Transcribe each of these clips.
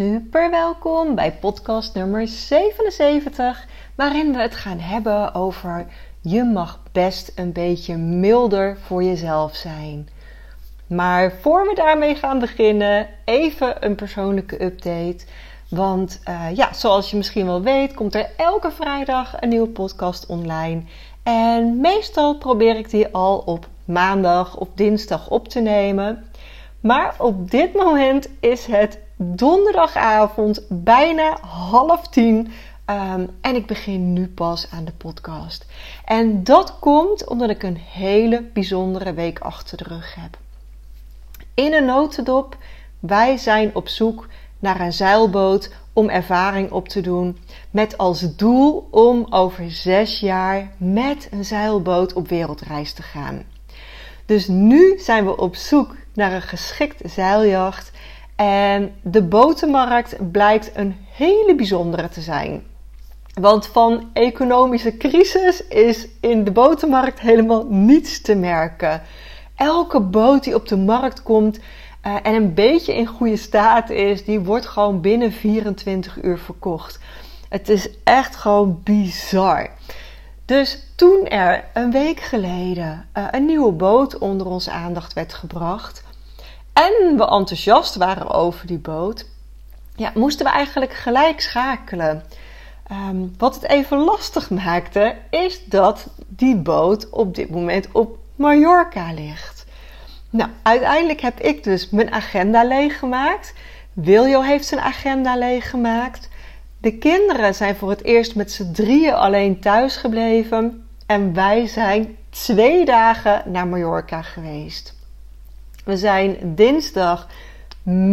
Super welkom bij podcast nummer 77, waarin we het gaan hebben over je mag best een beetje milder voor jezelf zijn. Maar voor we daarmee gaan beginnen, even een persoonlijke update. Want uh, ja, zoals je misschien wel weet, komt er elke vrijdag een nieuwe podcast online. En meestal probeer ik die al op maandag of dinsdag op te nemen. Maar op dit moment is het donderdagavond, bijna half tien. Um, en ik begin nu pas aan de podcast. En dat komt omdat ik een hele bijzondere week achter de rug heb. In een notendop, wij zijn op zoek naar een zeilboot om ervaring op te doen. Met als doel om over zes jaar met een zeilboot op wereldreis te gaan. Dus nu zijn we op zoek naar een geschikte zeiljacht. En de botenmarkt blijkt een hele bijzondere te zijn. Want van economische crisis is in de botenmarkt helemaal niets te merken. Elke boot die op de markt komt uh, en een beetje in goede staat is, die wordt gewoon binnen 24 uur verkocht. Het is echt gewoon bizar. Dus toen er een week geleden uh, een nieuwe boot onder onze aandacht werd gebracht en we enthousiast waren over die boot, ja, moesten we eigenlijk gelijk schakelen. Um, wat het even lastig maakte, is dat die boot op dit moment op Mallorca ligt. Nou, uiteindelijk heb ik dus mijn agenda leeggemaakt. Wiljo heeft zijn agenda leeggemaakt. De kinderen zijn voor het eerst met z'n drieën alleen thuis gebleven. En wij zijn twee dagen naar Mallorca geweest. We zijn dinsdag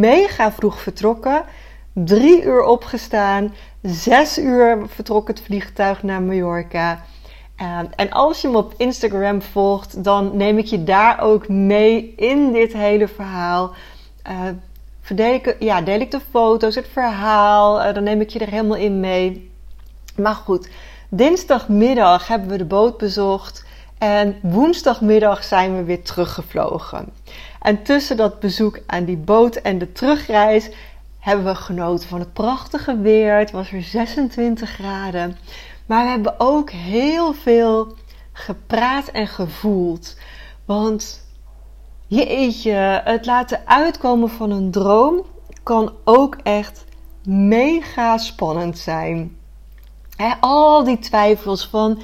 mega vroeg vertrokken. Drie uur opgestaan. Zes uur vertrok het vliegtuig naar Mallorca. En als je me op Instagram volgt, dan neem ik je daar ook mee in dit hele verhaal. Uh, verdeel ik, ja, deel ik de foto's, het verhaal, uh, dan neem ik je er helemaal in mee. Maar goed, dinsdagmiddag hebben we de boot bezocht en woensdagmiddag zijn we weer teruggevlogen. En tussen dat bezoek aan die boot en de terugreis hebben we genoten van het prachtige weer. Het was weer 26 graden. Maar we hebben ook heel veel gepraat en gevoeld. Want jeetje, het laten uitkomen van een droom kan ook echt mega spannend zijn. al die twijfels van,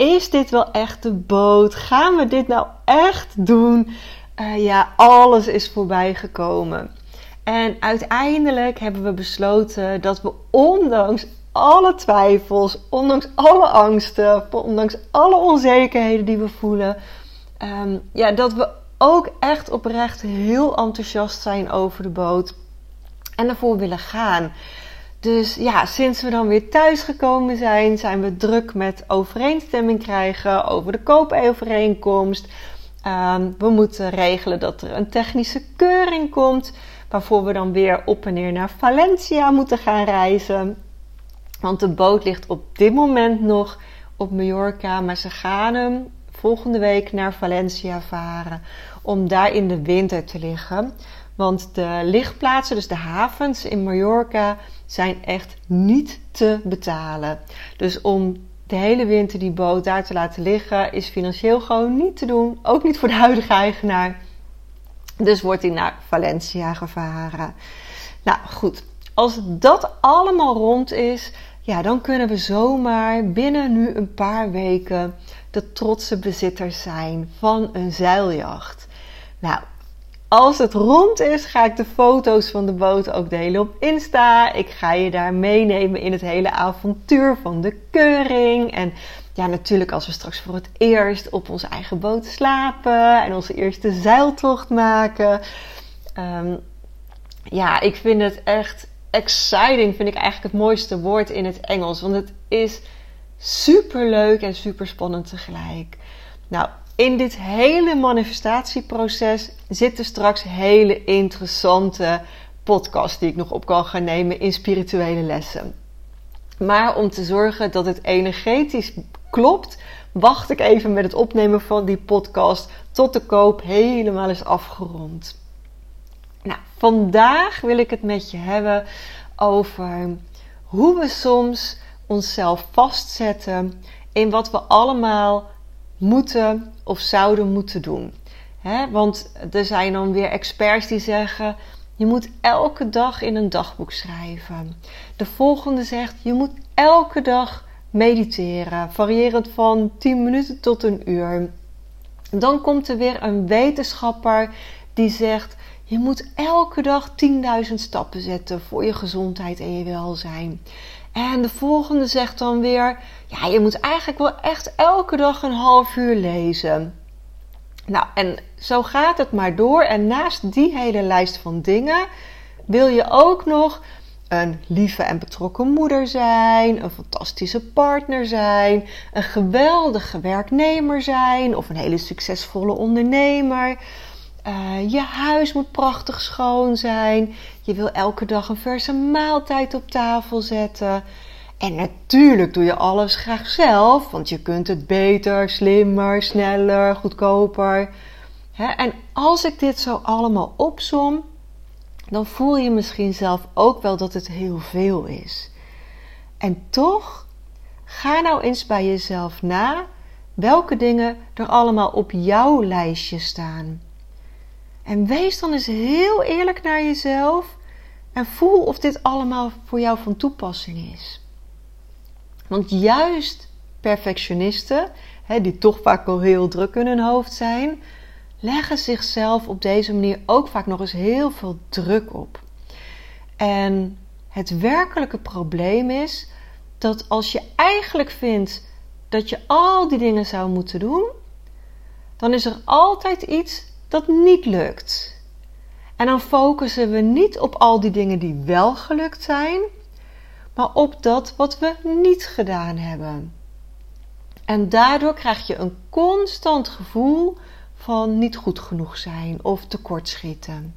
is dit wel echt de boot? Gaan we dit nou echt doen? Uh, ja, alles is voorbij gekomen. En uiteindelijk hebben we besloten dat we ondanks alle twijfels, ondanks alle angsten, ondanks alle onzekerheden die we voelen, um, ja, dat we ook echt oprecht heel enthousiast zijn over de boot en ervoor willen gaan. Dus ja, sinds we dan weer thuisgekomen zijn, zijn we druk met overeenstemming krijgen over de koopovereenkomst. Um, we moeten regelen dat er een technische keuring komt, waarvoor we dan weer op en neer naar Valencia moeten gaan reizen. Want de boot ligt op dit moment nog op Mallorca, maar ze gaan hem volgende week naar Valencia varen om daar in de winter te liggen. Want de lichtplaatsen, dus de havens in Mallorca, zijn echt niet te betalen. Dus om de hele winter die boot daar te laten liggen, is financieel gewoon niet te doen. Ook niet voor de huidige eigenaar. Dus wordt hij naar Valencia gevaren. Nou goed, als dat allemaal rond is, ja, dan kunnen we zomaar binnen nu een paar weken de trotse bezitters zijn van een zeiljacht. Nou, als het rond is, ga ik de foto's van de boot ook delen op Insta. Ik ga je daar meenemen in het hele avontuur van de keuring. En ja, natuurlijk als we straks voor het eerst op onze eigen boot slapen en onze eerste zeiltocht maken. Ehm, ja, ik vind het echt exciting, vind ik eigenlijk het mooiste woord in het Engels. Want het is super leuk en super spannend tegelijk. Nou, in dit hele manifestatieproces zitten straks hele interessante podcasts die ik nog op kan gaan nemen in spirituele lessen. Maar om te zorgen dat het energetisch klopt, wacht ik even met het opnemen van die podcast tot de koop helemaal is afgerond. Nou, vandaag wil ik het met je hebben over hoe we soms onszelf vastzetten in wat we allemaal moeten of zouden moeten doen. want er zijn dan weer experts die zeggen: je moet elke dag in een dagboek schrijven. De volgende zegt: je moet elke dag mediteren, variërend van 10 minuten tot een uur. Dan komt er weer een wetenschapper die zegt: je moet elke dag 10.000 stappen zetten voor je gezondheid en je welzijn. En de volgende zegt dan weer: ja, je moet eigenlijk wel echt elke dag een half uur lezen. Nou, en zo gaat het maar door. En naast die hele lijst van dingen wil je ook nog een lieve en betrokken moeder zijn, een fantastische partner zijn, een geweldige werknemer zijn of een hele succesvolle ondernemer. Uh, je huis moet prachtig schoon zijn. Je wil elke dag een verse maaltijd op tafel zetten. En natuurlijk doe je alles graag zelf, want je kunt het beter, slimmer, sneller, goedkoper. En als ik dit zo allemaal opsom, dan voel je misschien zelf ook wel dat het heel veel is. En toch, ga nou eens bij jezelf na welke dingen er allemaal op jouw lijstje staan. En wees dan eens heel eerlijk naar jezelf en voel of dit allemaal voor jou van toepassing is. Want juist perfectionisten, die toch vaak wel heel druk in hun hoofd zijn, leggen zichzelf op deze manier ook vaak nog eens heel veel druk op. En het werkelijke probleem is dat als je eigenlijk vindt dat je al die dingen zou moeten doen, dan is er altijd iets dat niet lukt. En dan focussen we niet op al die dingen die wel gelukt zijn, maar op dat wat we niet gedaan hebben. En daardoor krijg je een constant gevoel van niet goed genoeg zijn of tekortschieten.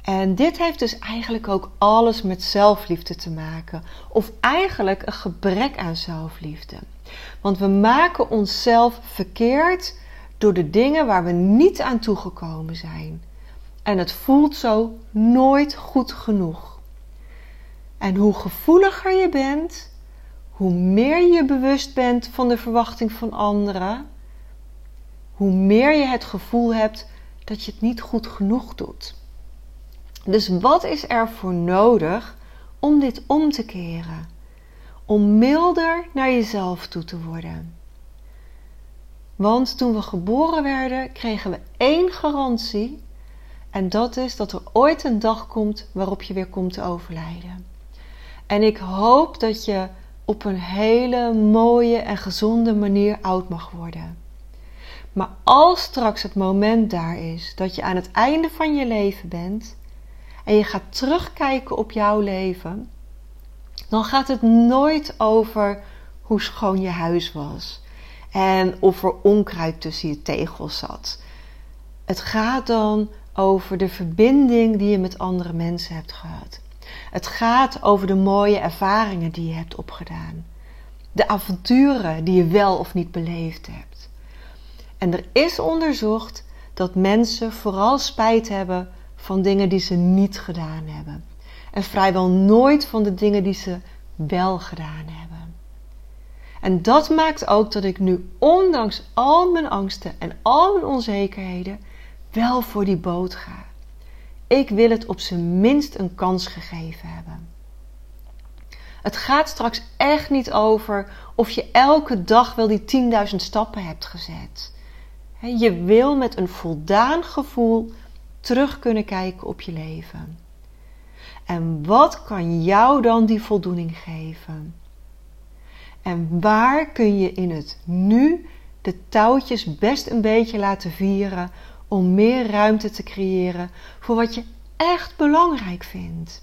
En dit heeft dus eigenlijk ook alles met zelfliefde te maken, of eigenlijk een gebrek aan zelfliefde. Want we maken onszelf verkeerd door de dingen waar we niet aan toegekomen zijn. En het voelt zo nooit goed genoeg. En hoe gevoeliger je bent, hoe meer je bewust bent van de verwachting van anderen, hoe meer je het gevoel hebt dat je het niet goed genoeg doet. Dus wat is er voor nodig om dit om te keren? Om milder naar jezelf toe te worden. Want toen we geboren werden, kregen we één garantie. En dat is dat er ooit een dag komt waarop je weer komt te overlijden. En ik hoop dat je op een hele mooie en gezonde manier oud mag worden. Maar als straks het moment daar is dat je aan het einde van je leven bent en je gaat terugkijken op jouw leven, dan gaat het nooit over hoe schoon je huis was en of er onkruid tussen je tegels zat. Het gaat dan over de verbinding die je met andere mensen hebt gehad. Het gaat over de mooie ervaringen die je hebt opgedaan. De avonturen die je wel of niet beleefd hebt. En er is onderzocht dat mensen vooral spijt hebben van dingen die ze niet gedaan hebben. En vrijwel nooit van de dingen die ze wel gedaan hebben. En dat maakt ook dat ik nu, ondanks al mijn angsten en al mijn onzekerheden, wel voor die boot ga. Ik wil het op zijn minst een kans gegeven hebben. Het gaat straks echt niet over of je elke dag wel die 10.000 stappen hebt gezet. Je wil met een voldaan gevoel terug kunnen kijken op je leven. En wat kan jou dan die voldoening geven? En waar kun je in het nu de touwtjes best een beetje laten vieren om meer ruimte te creëren voor wat je echt belangrijk vindt?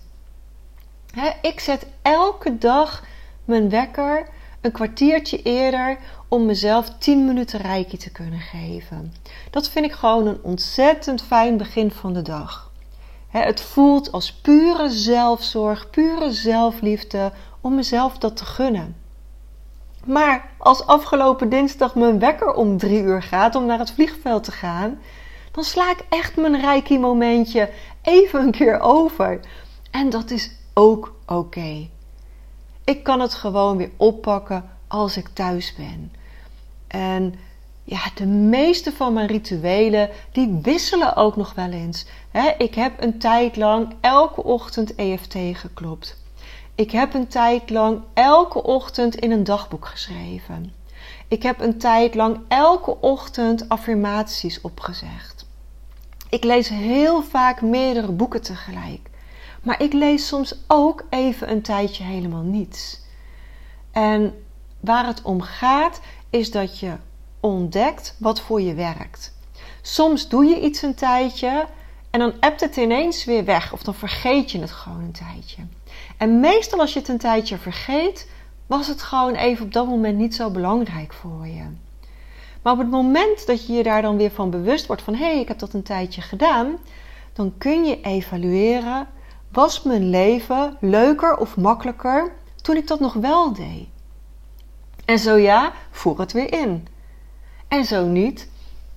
ik zet elke dag mijn wekker een kwartiertje eerder om mezelf 10 minuten reiki te kunnen geven. Dat vind ik gewoon een ontzettend fijn begin van de dag. Het voelt als pure zelfzorg, pure zelfliefde om mezelf dat te gunnen. Maar als afgelopen dinsdag mijn wekker om drie uur gaat om naar het vliegveld te gaan, dan sla ik echt mijn reiki momentje even een keer over. En dat is ook oké. Ik kan het gewoon weer oppakken als ik thuis ben. En ja, de meeste van mijn rituelen, die wisselen ook nog wel eens. ik heb een tijd lang elke ochtend EFT geklopt. Ik heb een tijd lang elke ochtend in een dagboek geschreven. Ik heb een tijd lang elke ochtend affirmaties opgezegd. Ik lees heel vaak meerdere boeken tegelijk. Maar ik lees soms ook even een tijdje helemaal niets. En waar het om gaat, is dat je ontdekt wat voor je werkt. Soms doe je iets een tijdje en dan appt het ineens weer weg of dan vergeet je het gewoon een tijdje. En meestal als je het een tijdje vergeet, was het gewoon even op dat moment niet zo belangrijk voor je. Maar op het moment dat je je daar dan weer van bewust wordt van hé, hey, ik heb dat een tijdje gedaan, dan kun je evalueren: was mijn leven leuker of makkelijker toen ik dat nog wel deed? En zo ja, voer het weer in. En zo niet,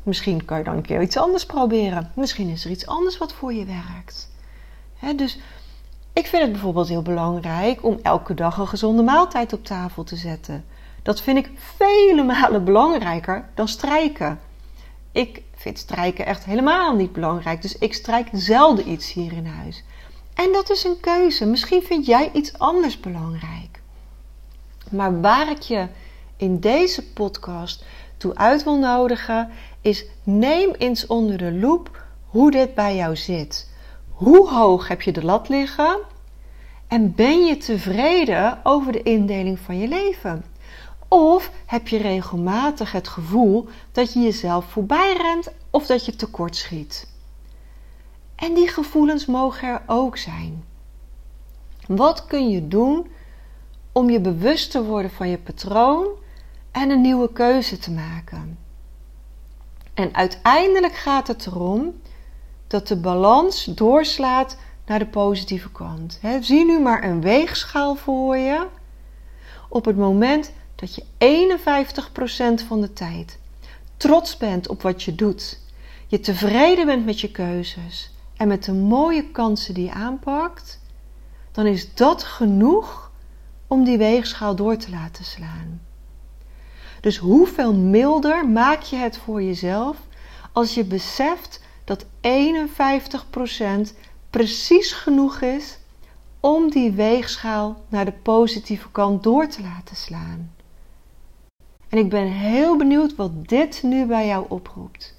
misschien kan je dan een keer iets anders proberen. Misschien is er iets anders wat voor je werkt. dus ik vind het bijvoorbeeld heel belangrijk om elke dag een gezonde maaltijd op tafel te zetten. Dat vind ik vele malen belangrijker dan strijken. Ik vind strijken echt helemaal niet belangrijk, dus ik strijk zelden iets hier in huis. En dat is een keuze. Misschien vind jij iets anders belangrijk. Maar waar ik je in deze podcast toe uit wil nodigen, is neem eens onder de loep hoe dit bij jou zit. Hoe hoog heb je de lat liggen? En ben je tevreden over de indeling van je leven? Of heb je regelmatig het gevoel dat je jezelf voorbij rent of dat je tekort schiet? En die gevoelens mogen er ook zijn. Wat kun je doen om je bewust te worden van je patroon en een nieuwe keuze te maken? En uiteindelijk gaat het erom dat de balans doorslaat naar de positieve kant. zie nu maar een weegschaal voor je. Op het moment dat je 51% van de tijd trots bent op wat je doet, je tevreden bent met je keuzes en met de mooie kansen die je aanpakt, dan is dat genoeg om die weegschaal door te laten slaan. Dus hoeveel milder maak je het voor jezelf als je beseft dat 51% precies genoeg is om die weegschaal naar de positieve kant door te laten slaan. En ik ben heel benieuwd wat dit nu bij jou oproept.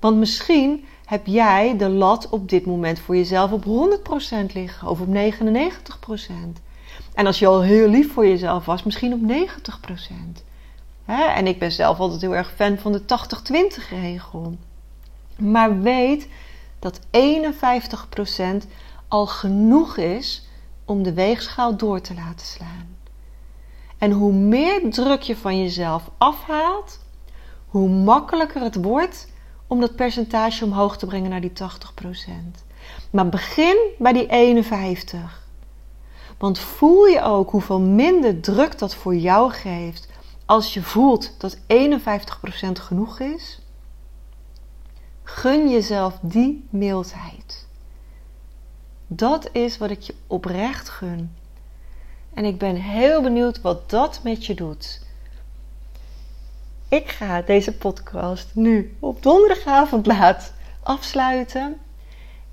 Want misschien heb jij de lat op dit moment voor jezelf op 100% liggen of op 99%. En als je al heel lief voor jezelf was, misschien op 90%. En ik ben zelf altijd heel erg fan van de 80-20 regel. Maar weet dat 51% al genoeg is om de weegschaal door te laten slaan. En hoe meer druk je van jezelf afhaalt, hoe makkelijker het wordt om dat percentage omhoog te brengen naar die 80%. Maar begin bij die 51. Want voel je ook hoeveel minder druk dat voor jou geeft als je voelt dat 51% genoeg is? Gun jezelf die mildheid. Dat is wat ik je oprecht gun. En ik ben heel benieuwd wat dat met je doet. Ik ga deze podcast nu op donderdagavond laat afsluiten.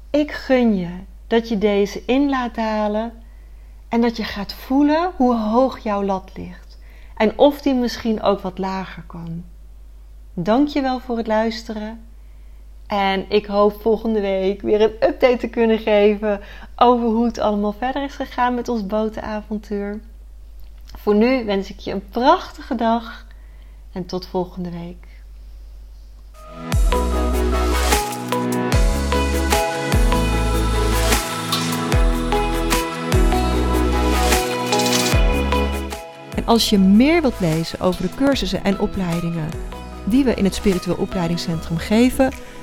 Ik gun je dat je deze in laat dalen en dat je gaat voelen hoe hoog jouw lat ligt en of die misschien ook wat lager kan. Dank je wel voor het luisteren. En ik hoop volgende week weer een update te kunnen geven over hoe het allemaal verder is gegaan met ons botenavontuur. Voor nu wens ik je een prachtige dag en tot volgende week. En als je meer wilt lezen over de cursussen en opleidingen die we in het Spiritueel Opleidingscentrum geven,